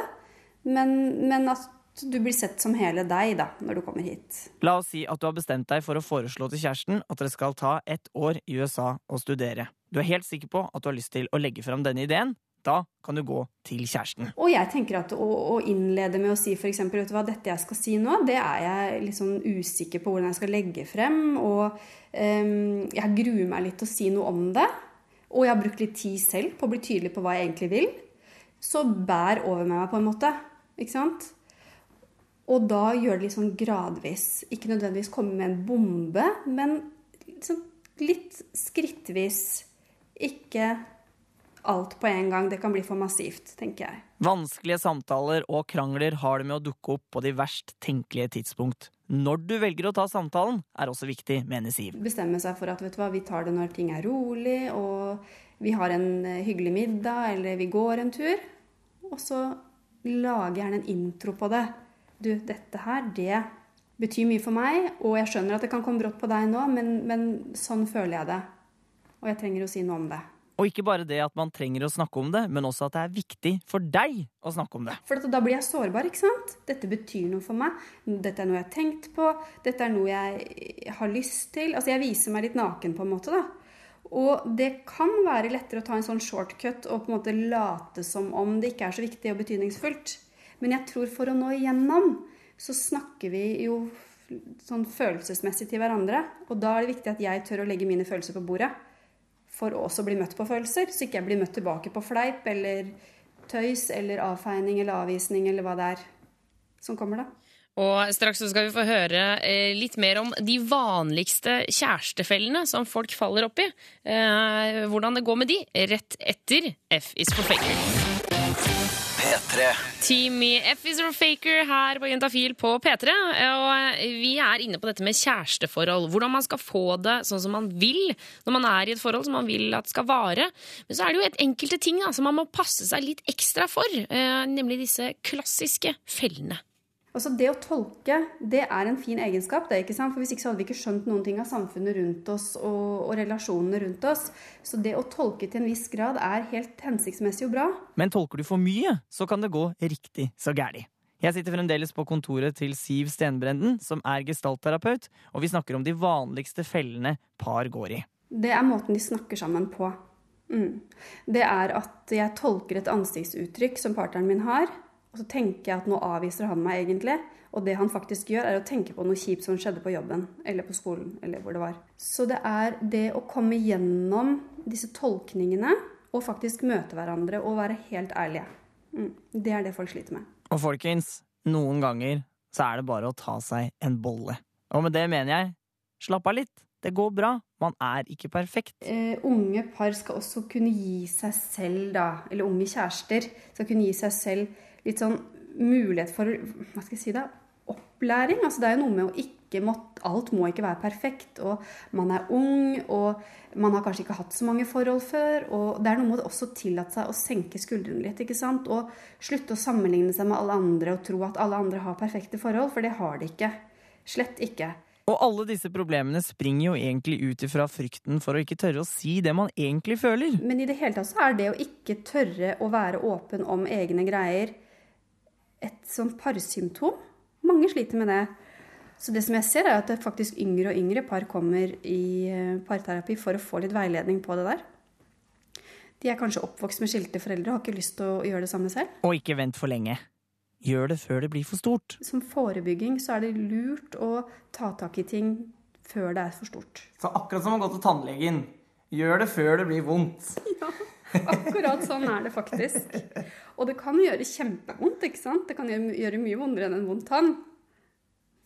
men, men at du blir sett som hele deg da, når du kommer hit. La oss si at du har bestemt deg for å foreslå til kjæresten at dere skal ta ett år i USA og studere. Du er helt sikker på at du har lyst til å legge fram denne ideen. Da kan du gå til kjæresten. Og jeg tenker at å, å innlede med å si f.eks. vet du hva, dette jeg skal si nå, det er jeg litt sånn usikker på hvordan jeg skal legge frem. Og um, jeg gruer meg litt til å si noe om det. Og jeg har brukt litt tid selv på å bli tydelig på hva jeg egentlig vil. Så bær over med meg på en måte. Ikke sant? Og da gjør det litt sånn gradvis. Ikke nødvendigvis komme med en bombe, men liksom litt skrittvis. Ikke alt på en gang. Det kan bli for massivt, tenker jeg. Vanskelige samtaler og krangler har det med å dukke opp på de verst tenkelige tidspunkt. Når du velger å ta samtalen, er også viktig, mener Siv. Bestemme seg for at hva, vi tar det når ting er rolig, og vi har en eh, hyggelig middag, eller vi går en tur. Og så lage gjerne en intro på det. Du, dette her, det betyr mye for meg, og jeg skjønner at det kan komme brått på deg nå, men, men sånn føler jeg det. Og jeg trenger å si noe om det. Og ikke bare det at man trenger å snakke om det, men også at det er viktig for deg å snakke om det. For da blir jeg sårbar, ikke sant? Dette betyr noe for meg. Dette er noe jeg har tenkt på. Dette er noe jeg har lyst til. Altså, jeg viser meg litt naken, på en måte, da. Og det kan være lettere å ta en sånn shortcut og på en måte late som om det ikke er så viktig og betydningsfullt. Men jeg tror for å nå igjennom, så snakker vi jo sånn følelsesmessig til hverandre. Og da er det viktig at jeg tør å legge mine følelser på bordet for å også bli møtt på følelser, så ikke jeg blir møtt tilbake på fleip eller tøys eller avfeining eller avvisning eller hva det er som kommer, da. Og straks så skal vi få høre eh, litt mer om de vanligste kjærestefellene som folk faller opp i. hvordan det går med de, rett etter F is for faker. P3. Team i F is for faker her på Jentafil på P3. Og vi er inne på dette med kjæresteforhold. Hvordan man skal få det sånn som man vil når man er i et forhold som man vil at skal vare. Men så er det jo et enkelte ting som man må passe seg litt ekstra for. Eh, nemlig disse klassiske fellene. Altså Det å tolke det er en fin egenskap. det, ikke sant? For Hvis ikke så hadde vi ikke skjønt noen ting av samfunnet rundt oss og, og relasjonene rundt oss. Så det å tolke til en viss grad er helt hensiktsmessig og bra. Men tolker du for mye, så kan det gå riktig så gæli. Jeg sitter fremdeles på kontoret til Siv Stenbrenden, som er gestaltterapeut, og vi snakker om de vanligste fellene par går i. Det er måten de snakker sammen på. Mm. Det er at jeg tolker et ansiktsuttrykk som partneren min har, og så tenker jeg at nå avviser han meg egentlig. Og det han faktisk gjør, er å tenke på noe kjipt som skjedde på jobben eller på skolen. eller hvor det var. Så det er det å komme gjennom disse tolkningene og faktisk møte hverandre og være helt ærlige. Mm. Det er det folk sliter med. Og folkens, noen ganger så er det bare å ta seg en bolle. Og med det mener jeg, slapp av litt. Det går bra. Man er ikke perfekt. Eh, unge par skal også kunne gi seg selv, da, eller unge kjærester, skal kunne gi seg selv litt sånn mulighet for hva skal jeg si da, opplæring. Altså det er jo noe med å ikke måtte, Alt må ikke være perfekt. Og man er ung, og man har kanskje ikke hatt så mange forhold før. Og det er noe med å også tillate seg å senke skuldrene litt. ikke sant? Og slutte å sammenligne seg med alle andre og tro at alle andre har perfekte forhold, for det har de ikke. Slett ikke. Og alle disse problemene springer jo egentlig ut ifra frykten for å ikke tørre å si det man egentlig føler. Men i det hele tatt så er det å ikke tørre å være åpen om egne greier et sånn parsymptom. Mange sliter med det. Så det som jeg ser, er at det faktisk yngre og yngre par kommer i eh, parterapi for å få litt veiledning på det der. De er kanskje oppvokst med skilte foreldre og har ikke lyst til å gjøre det samme selv. Og ikke vent for lenge. gjør det før det blir for stort. Som forebygging så er det lurt å ta tak i ting før det er for stort. Så akkurat som å gå til tannlegen. Gjør det før det blir vondt. Akkurat sånn er det faktisk. Og det kan gjøre kjempevondt, ikke sant? Det kan gjøre, mye vondere enn en vond tann.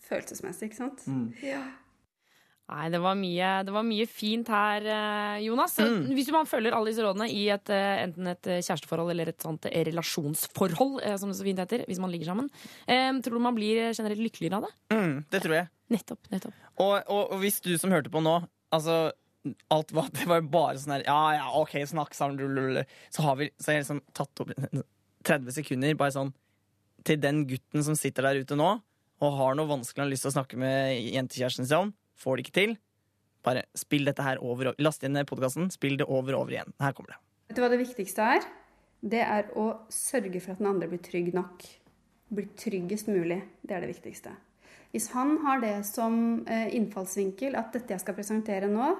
Følelsesmessig, ikke sant? Ja. Nei, det var mye, det var mye fint her, Jonas. Jonas. Hvis man følger alle disse rådene i et, eh, enten et eh, kjæresteforhold eller et sånt relasjonsforhold, eh, som det så fint heter, hvis man ligger sammen, eh, tror du man blir generelt lykkeligere av det? Mm, det tror jeg. Nettopp. nettopp. Og, og, og hvis du som hørte på nå Altså, alt var, det var bare sånn her Ja, ja, OK, snakk sammen, lululul. Så har vi så har jeg liksom tatt opp 30 sekunder bare sånn til den gutten som sitter der ute nå og har noe vanskelig han har lyst til å snakke med jentekjæresten sin om, får det ikke til. Bare spill dette her over og Last inn podkasten, spill det over og over igjen. Her kommer det. Vet du hva det viktigste er? Det er å sørge for at den andre blir trygg nok. Blir tryggest mulig. Det er det viktigste. Hvis han har det som eh, innfallsvinkel at dette jeg skal presentere nå,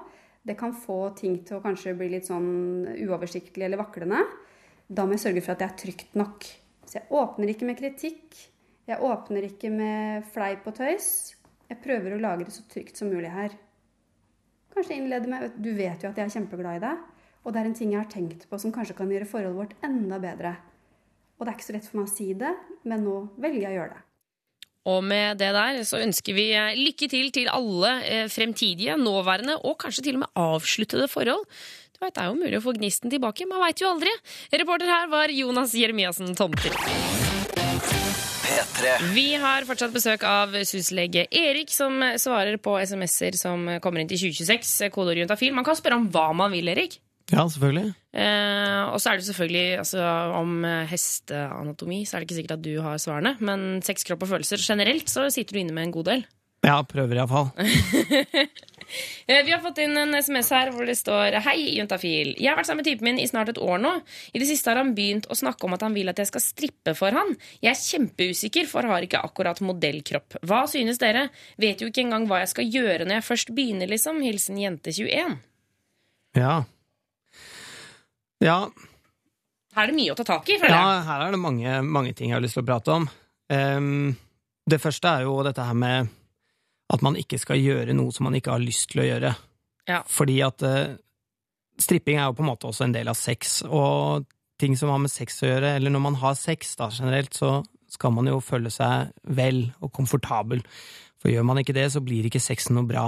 det kan få ting til å kanskje bli litt sånn uoversiktlig eller vaklende, da må jeg sørge for at det er trygt nok. Så jeg åpner ikke med kritikk. Jeg åpner ikke med fleip og tøys. Jeg prøver å lage det så trygt som mulig her. Kanskje innlede med Du vet jo at jeg er kjempeglad i deg. Og det er en ting jeg har tenkt på som kanskje kan gjøre forholdet vårt enda bedre. Og det er ikke så lett for meg å si det, men nå velger jeg å gjøre det. Og med det der så ønsker vi eh, lykke til til alle eh, fremtidige, nåværende og kanskje til og med avsluttede forhold. Du vet, Det er jo mulig å få gnisten tilbake, man veit jo aldri. Reporter her var Jonas Jeremiassen Tomter. P3. Vi har fortsatt besøk av syslege Erik, som svarer på SMS-er som kommer inn til 2026. Kodeorientafil. Man kan spørre om hva man vil, Erik. Ja, selvfølgelig. Eh, og så er det selvfølgelig altså, om eh, hesteanatomi, så er det ikke sikkert at du har svarene. Men sex, kropp og følelser generelt, så sitter du inne med en god del. Ja, prøver iallfall. Eh, Vi har fått inn en SMS her hvor det står Hei, juntafil. Jeg har vært sammen med typen min i snart et år nå. I det siste har han begynt å snakke om at han vil at jeg skal strippe for han. Jeg er kjempeusikker, for har ikke akkurat modellkropp. Hva synes dere? Vet jo ikke engang hva jeg skal gjøre når jeg først begynner, liksom. Hilsen jente21. Ja. Ja, Her er det mye å ta tak i, føler ja her er det mange, mange ting jeg har lyst til å prate om. Um, det første er jo dette her med at man ikke skal gjøre noe som man ikke har lyst til å gjøre. Ja. Fordi at uh, stripping er jo på en måte også en del av sex, og ting som har med sex å gjøre, eller når man har sex da generelt, så skal man jo føle seg vel og komfortabel. For gjør man ikke det, så blir ikke sexen noe bra.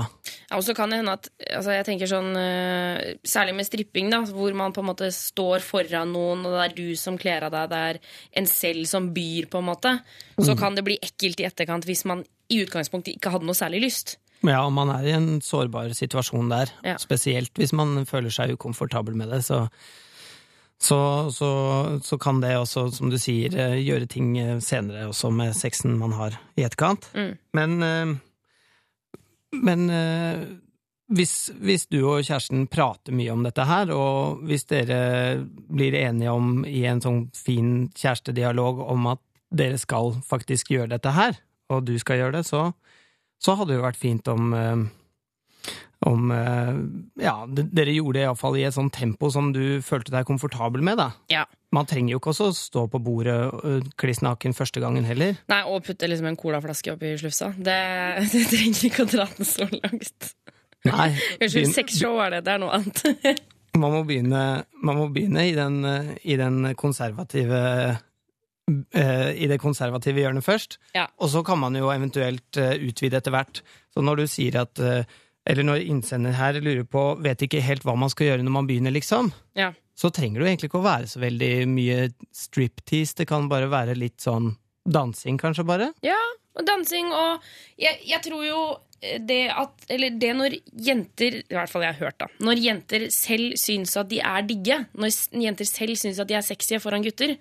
Ja, og så kan det hende at altså jeg tenker sånn, eh, Særlig med stripping, da, hvor man på en måte står foran noen, og det er du som kler av deg, det er en selv som byr, på en måte. Så kan det bli ekkelt i etterkant hvis man i utgangspunktet ikke hadde noe særlig lyst. Ja, og man er i en sårbar situasjon der, Ja. spesielt hvis man føler seg ukomfortabel med det, så, så, så, så kan det også, som du sier, eh, gjøre ting eh, senere også med sexen man har i etterkant. Mm. Men, eh, men hvis, hvis du og kjæresten prater mye om dette her, og hvis dere blir enige om i en sånn fin kjærestedialog om at dere skal faktisk gjøre dette her, og du skal gjøre det, så, så hadde det jo vært fint om om eh, Ja, dere gjorde det iallfall i et sånt tempo som du følte deg komfortabel med, da. Ja. Man trenger jo ikke også å stå på bordet uh, kliss naken første gangen heller. Nei, Og putte liksom en colaflaske oppi slufsa. Det, det trenger ikke å dra den så langt. Nei, Unnskyld, sexshow er det. Det er noe annet. man må begynne, man må begynne i, den, eh, i den konservative eh, I det konservative hjørnet først, Ja. og så kan man jo eventuelt utvide etter hvert. Så når du sier at Eller når innsender her lurer på vet ikke helt hva man skal gjøre når man begynner, liksom, Ja. så trenger det jo egentlig ikke å være så veldig mye striptease. Det kan bare være litt sånn dansing, kanskje, bare. Ja, og dansing og jeg, jeg tror jo det at Eller det når jenter I hvert fall jeg har hørt, da. Når jenter selv syns at de er digge, når jenter selv syns at de er sexy foran gutter,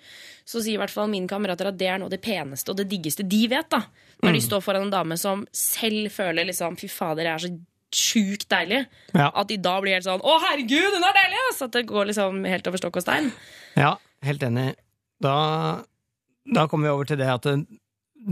så sier i hvert fall mine kamerater at det er noe av det peneste og det diggeste de vet. da Når de står foran en dame som selv føler liksom Fy fader, jeg er så sjukt deilig. Ja. At de da blir helt sånn Å, herregud, hun er deilig! Så At det går liksom helt over stokk og stein. Ja, helt enig. Da, da kommer vi over til det at det,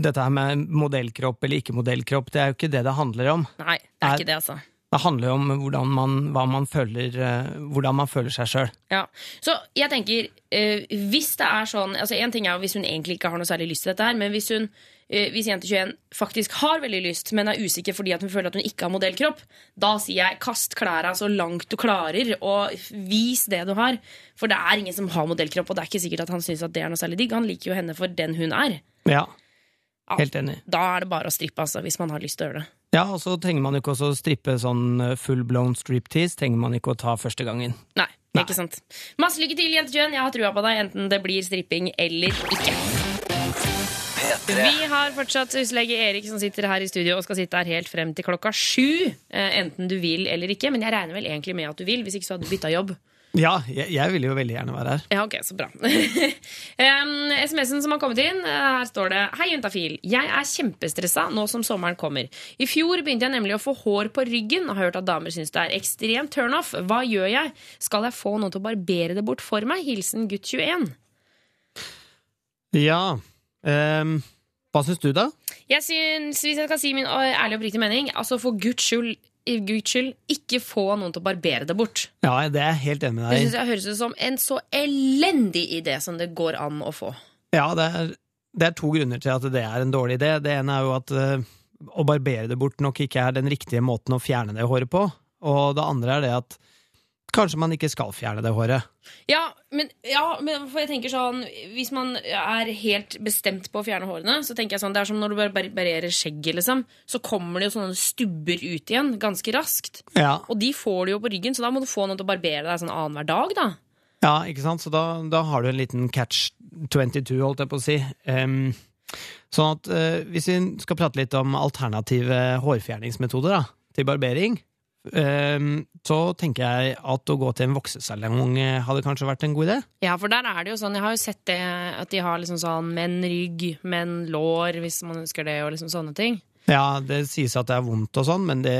dette her med modellkropp eller ikke modellkropp, det er jo ikke det det handler om. Nei, det er Er- ikke det, altså. Det handler jo om hvordan man, man føler, eh, hvordan man føler seg sjøl. Ja, så jeg tenker eh, Hvis det er sånn altså En ting er hvis hun egentlig ikke har noe særlig lyst til dette her, men hvis hun eh, hvis jente 21 faktisk har veldig lyst, men er usikker fordi at hun føler at hun ikke har modellkropp, da sier jeg kast klærne så langt du klarer, og vis det du har. For det er ingen som har modellkropp, og det er ikke sikkert at han syns det er noe særlig digg. Han liker jo henne for den hun er. Ja, Ja. helt enig. Da er det bare å strippe, altså, hvis man har lyst til å gjøre det. Ja, og så trenger man jo ikke også å strippe sånn eh, full blown striptease, trenger man ikke å ta første gangen. Nei, Nei. ikke sant. Masse lykke til, jente 21. Jeg har trua på deg, enten det blir stripping eller ikke. P3. Vi har fortsatt huslege Erik som sitter her i studio og skal sitte her helt frem til klokka sju. Eh, enten du vil eller ikke, men jeg regner vel egentlig med at du vil. Hvis ikke så hadde du bytta jobb. Ja, jeg, jeg ville jo veldig gjerne være her. Ja, ok, så bra. SMS-en som har kommet inn, eh, her står det Hei, juntafil. Jeg er kjempestressa nå som sommeren kommer. I fjor begynte jeg nemlig å få hår på ryggen og har hørt at damer syns det er ekstremt turnoff. Hva gjør jeg? Skal jeg få noen til å barbere det bort for meg? Hilsen gutt 21. Ja, ehm, hva syns du da? Jeg synes, hvis jeg skal si min øh, ærlige og oppriktige mening, altså for guds skyld, i Guds skyld, ikke få noen til å barbere det bort. Ja, det er jeg helt enig med deg Det synes jeg høres ut som en så elendig idé som det går an å få. Ja, det er, det er to grunner til at det er en dårlig idé. Det ene er jo at uh, å barbere det bort nok ikke er den riktige måten å fjerne det håret på. Og det andre er det at kanskje man ikke skal fjerne det håret. Ja, men, ja, men for jeg tenker sånn Hvis man er helt bestemt på å fjerne hårene, så tenker jeg sånn det er som når du bare barberer skjegget, liksom. Så kommer det jo sånne stubber ut igjen ganske raskt. Ja, Og de får du jo på ryggen, så da må du få noen til å barbere deg sånn annenhver dag, da. ja ikke sant? Så da, da har du en liten catch 22, holdt jeg på å si. Um, sånn at uh, hvis vi skal prate litt om alternative hårfjerningsmetoder da, til barbering, så tenker jeg at å gå til en voksesalong eh, hadde kanskje vært en god idé. Ja, for der er det jo sånn, jeg har jo sett det at de har liksom sånn menn rygg, menn lår, hvis man ønsker det, og liksom sånne ting. Ja, det sies at det er vondt og sånn, men det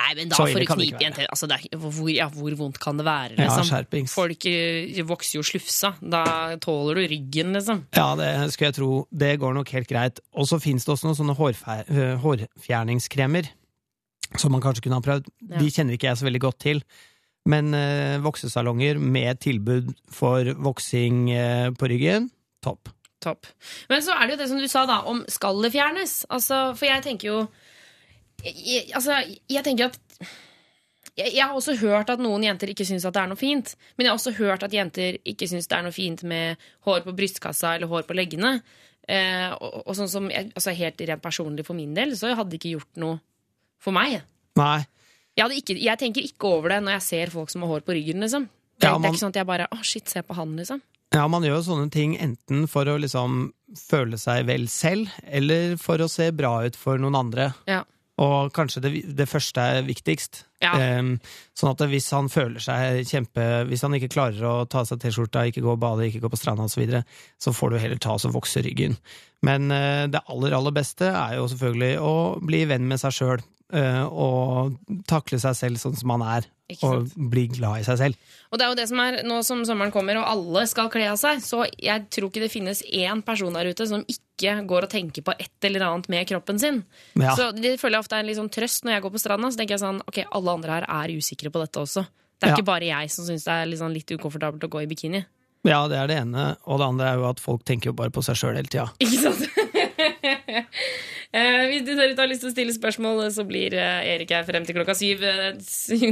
Nei, men da Så får du knipe igjen til. Altså, det er, hvor, ja, hvor vondt kan det være, Ja, liksom? skjerpings. Folk eh, vokser jo slufsa. Da tåler du ryggen, liksom. Ja, det skulle jeg tro. Det går nok helt greit. Og så fins det også noen sånne øh, hårfjerningskremer som man kanskje kunne ha prøvd. Ja. De kjenner ikke jeg så veldig godt til. Men eh, voksesalonger med tilbud for voksing eh, på ryggen, topp. Topp. Men så er det jo det som du sa, da, om skal det fjernes? Altså, for jeg tenker jo jeg, Altså, jeg tenker at jeg, jeg har også hørt at noen jenter ikke syns at det er noe fint. Men jeg har også hørt at jenter ikke syns det er noe fint med hår på brystkassa eller hår på leggene. Eh, og, og sånn som, jeg, altså Helt rent personlig for min del, så hadde det ikke gjort noe for meg. Nei. Jeg, ikke, jeg tenker ikke over det når jeg ser folk som har hår på ryggen. liksom Det, Ja, det er ikke sånn at jeg bare Å, shit, se på han, liksom. Ja, man gjør sånne ting enten for å liksom føle seg vel selv, eller for å se bra ut for noen andre. Ja. Og kanskje det, det første er viktigst. Ja. Um, sånn at hvis han føler seg kjempe Hvis han ikke klarer å ta av seg T-skjorta, ikke gå og bade, ikke gå på stranda osv., så, videre, så får du heller ta og vokse ryggen. Men uh, det aller, aller beste er jo selvfølgelig å bli venn med seg sjøl. Og takle seg selv sånn som man er, og bli glad i seg selv. Og det er jo det som er, nå som sommeren kommer og alle skal kle av seg, så jeg tror ikke det finnes én person der ute som ikke går og tenker på et eller annet med kroppen sin. Ja. Så det føler jeg ofte er en litt sånn trøst når jeg går på stranda. Så tenker jeg sånn, ok, alle andre her er usikre på dette også. Det er Ja. ikke bare jeg som syns det er litt, sånn litt ukomfortabelt å gå i bikini. Ja, det er det ene. Og det andre er jo at folk tenker jo bare på seg sjøl hele tida. Ikke sant? Eh, hvis du har lyst til å stille spørsmål, så blir eh, Erik her frem til klokka syv. Eh,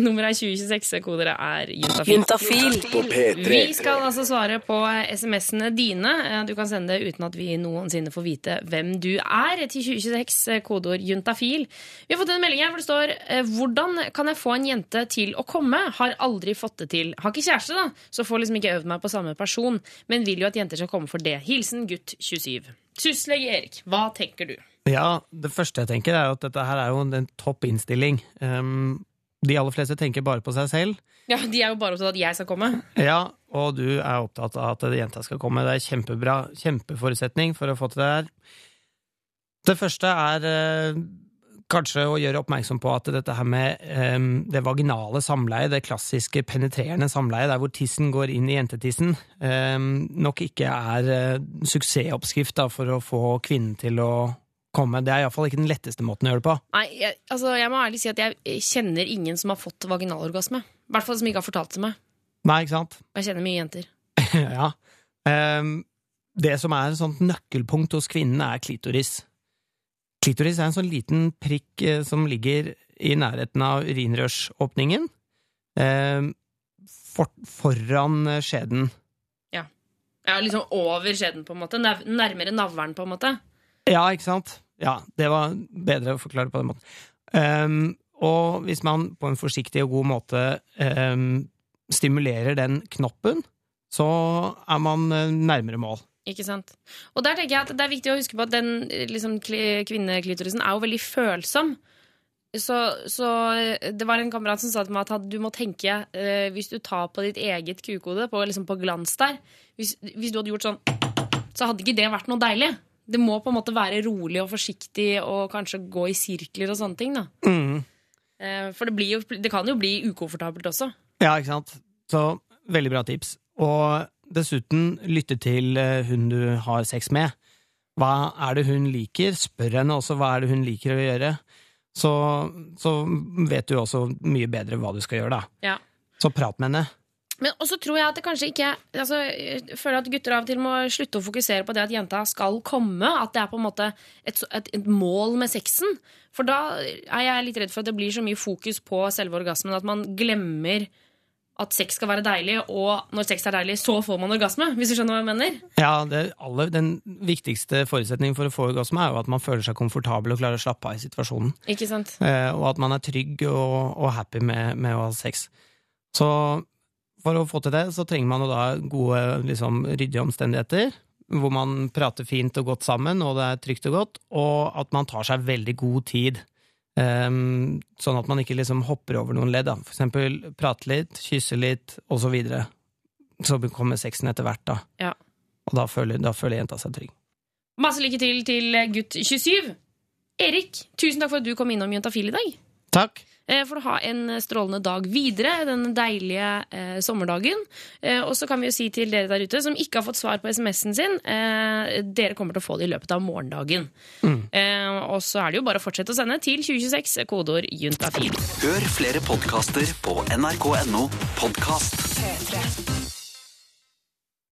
Nummeret er 2026, kodere er juntafil. Juntafil. Vi skal altså svare på SMS-ene dine. Eh, Du kan sende det uten at vi noensinne får vite hvem du er. Til 2026, eh, kodeord juntafil. Vi har fått en melding her hvor det står eh, Hvordan kan jeg få en jente til å komme? Har aldri fått det til. Har ikke kjæreste, da, så får liksom ikke øvd meg på samme person. Men vil jo at jenter skal komme for det. Hilsen gutt 27. Syslege Erik, hva tenker du? Ja, det første jeg tenker er at dette her er jo en, en topp innstilling. Um, de aller fleste tenker bare på seg selv. Ja, De er jo bare opptatt av at jeg skal komme. Ja, og du er opptatt av at jenta skal komme. Det er kjempebra. Kjempeforutsetning for å få til det her. Det første er eh, kanskje å gjøre oppmerksom på at dette her med eh, det vaginale samleie, det klassiske penetrerende samleie, der hvor tissen går inn i jentetissen, eh, nok ikke er eh, suksessoppskrift da, for å få kvinnen til å komme. Det er iallfall ikke den letteste måten å gjøre det på. Nei, jeg, altså, jeg må ærlig si at jeg kjenner ingen som har fått vaginalorgasme. I hvert fall som ikke har fortalt det til meg. Nei, ikke sant? Jeg kjenner mye jenter. ja. Um, det som er et sånt nøkkelpunkt hos kvinnen, er klitoris. Klitoris er en sånn liten prikk eh, som ligger i nærheten av urinrørsåpningen. ehm, for, foran eh, skjeden. Ja, liksom over skjeden, på en måte. Nærmere navlen, på en måte. Ja, ikke sant? Ja, det var bedre å forklare på den måten. Um, og hvis man på en forsiktig og god måte um, stimulerer den knoppen, så er man eh, nærmere mål. Ikke sant? Og der tenker jeg at det er viktig å huske på at den liksom, kvinneklitorisen er jo veldig følsom. Så, så eh, det var en kamerat som sa til meg at du må tenke eh, Hvis du tar på ditt eget kukode, på, liksom på glans der hvis, hvis du hadde gjort sånn, så hadde ikke det vært noe deilig. Det må på en måte være rolig og forsiktig og kanskje gå i sirkler og sånne ting. da. Mm. Eh, For det, blir jo, det kan jo bli ukomfortabelt også. Ja, ikke sant? Så veldig bra tips. Og dessuten lytte til eh, hun du har sex med. Hva er det hun liker? Spør henne også hva er det hun liker å gjøre. Så, så vet du også mye bedre hva du skal gjøre, da. Ja. Så prat med henne. Men også tror jeg at det kanskje ikke altså, Jeg føler at gutter av og til må slutte å fokusere på det at jenta skal komme. At det er på en måte et, et, et mål med sexen. For da er jeg litt redd for at det blir så mye fokus på selve orgasmen at man glemmer at sex skal være deilig, og når sex er deilig, så får man orgasme. Hvis du skjønner hva jeg mener? Ja, det aller, Den viktigste forutsetningen for å få orgasme er jo at man føler seg komfortabel og klarer å slappe av i situasjonen. Ikke sant? Eh, og at man er trygg og, og happy med, med å ha sex. Så for å få til det, så trenger man jo da gode, liksom, ryddige omstendigheter. Hvor man prater fint og godt sammen, og det er trygt og godt. Og at man tar seg veldig god tid. Um, sånn at man ikke liksom hopper over noen ledd. Da. For eksempel prate litt, kysse litt, og så videre. Så kommer sexen etter hvert, da. Ja. Og da føler, da føler jenta seg trygg. Masse lykke til til gutt 27. Erik, tusen takk for at du kom innom Juntafil i dag. Takk! Eh, For å ha en strålende dag videre, den deilige eh, sommerdagen. Eh, og så kan vi jo si til dere der ute som ikke har fått svar på SMS-en sin, eh, dere kommer til å få det i løpet av morgendagen. Eh, og så er det jo bare å fortsette å sende til 2026, kodeord juntafil. Hør flere podkaster på nrk.no podkast. P3.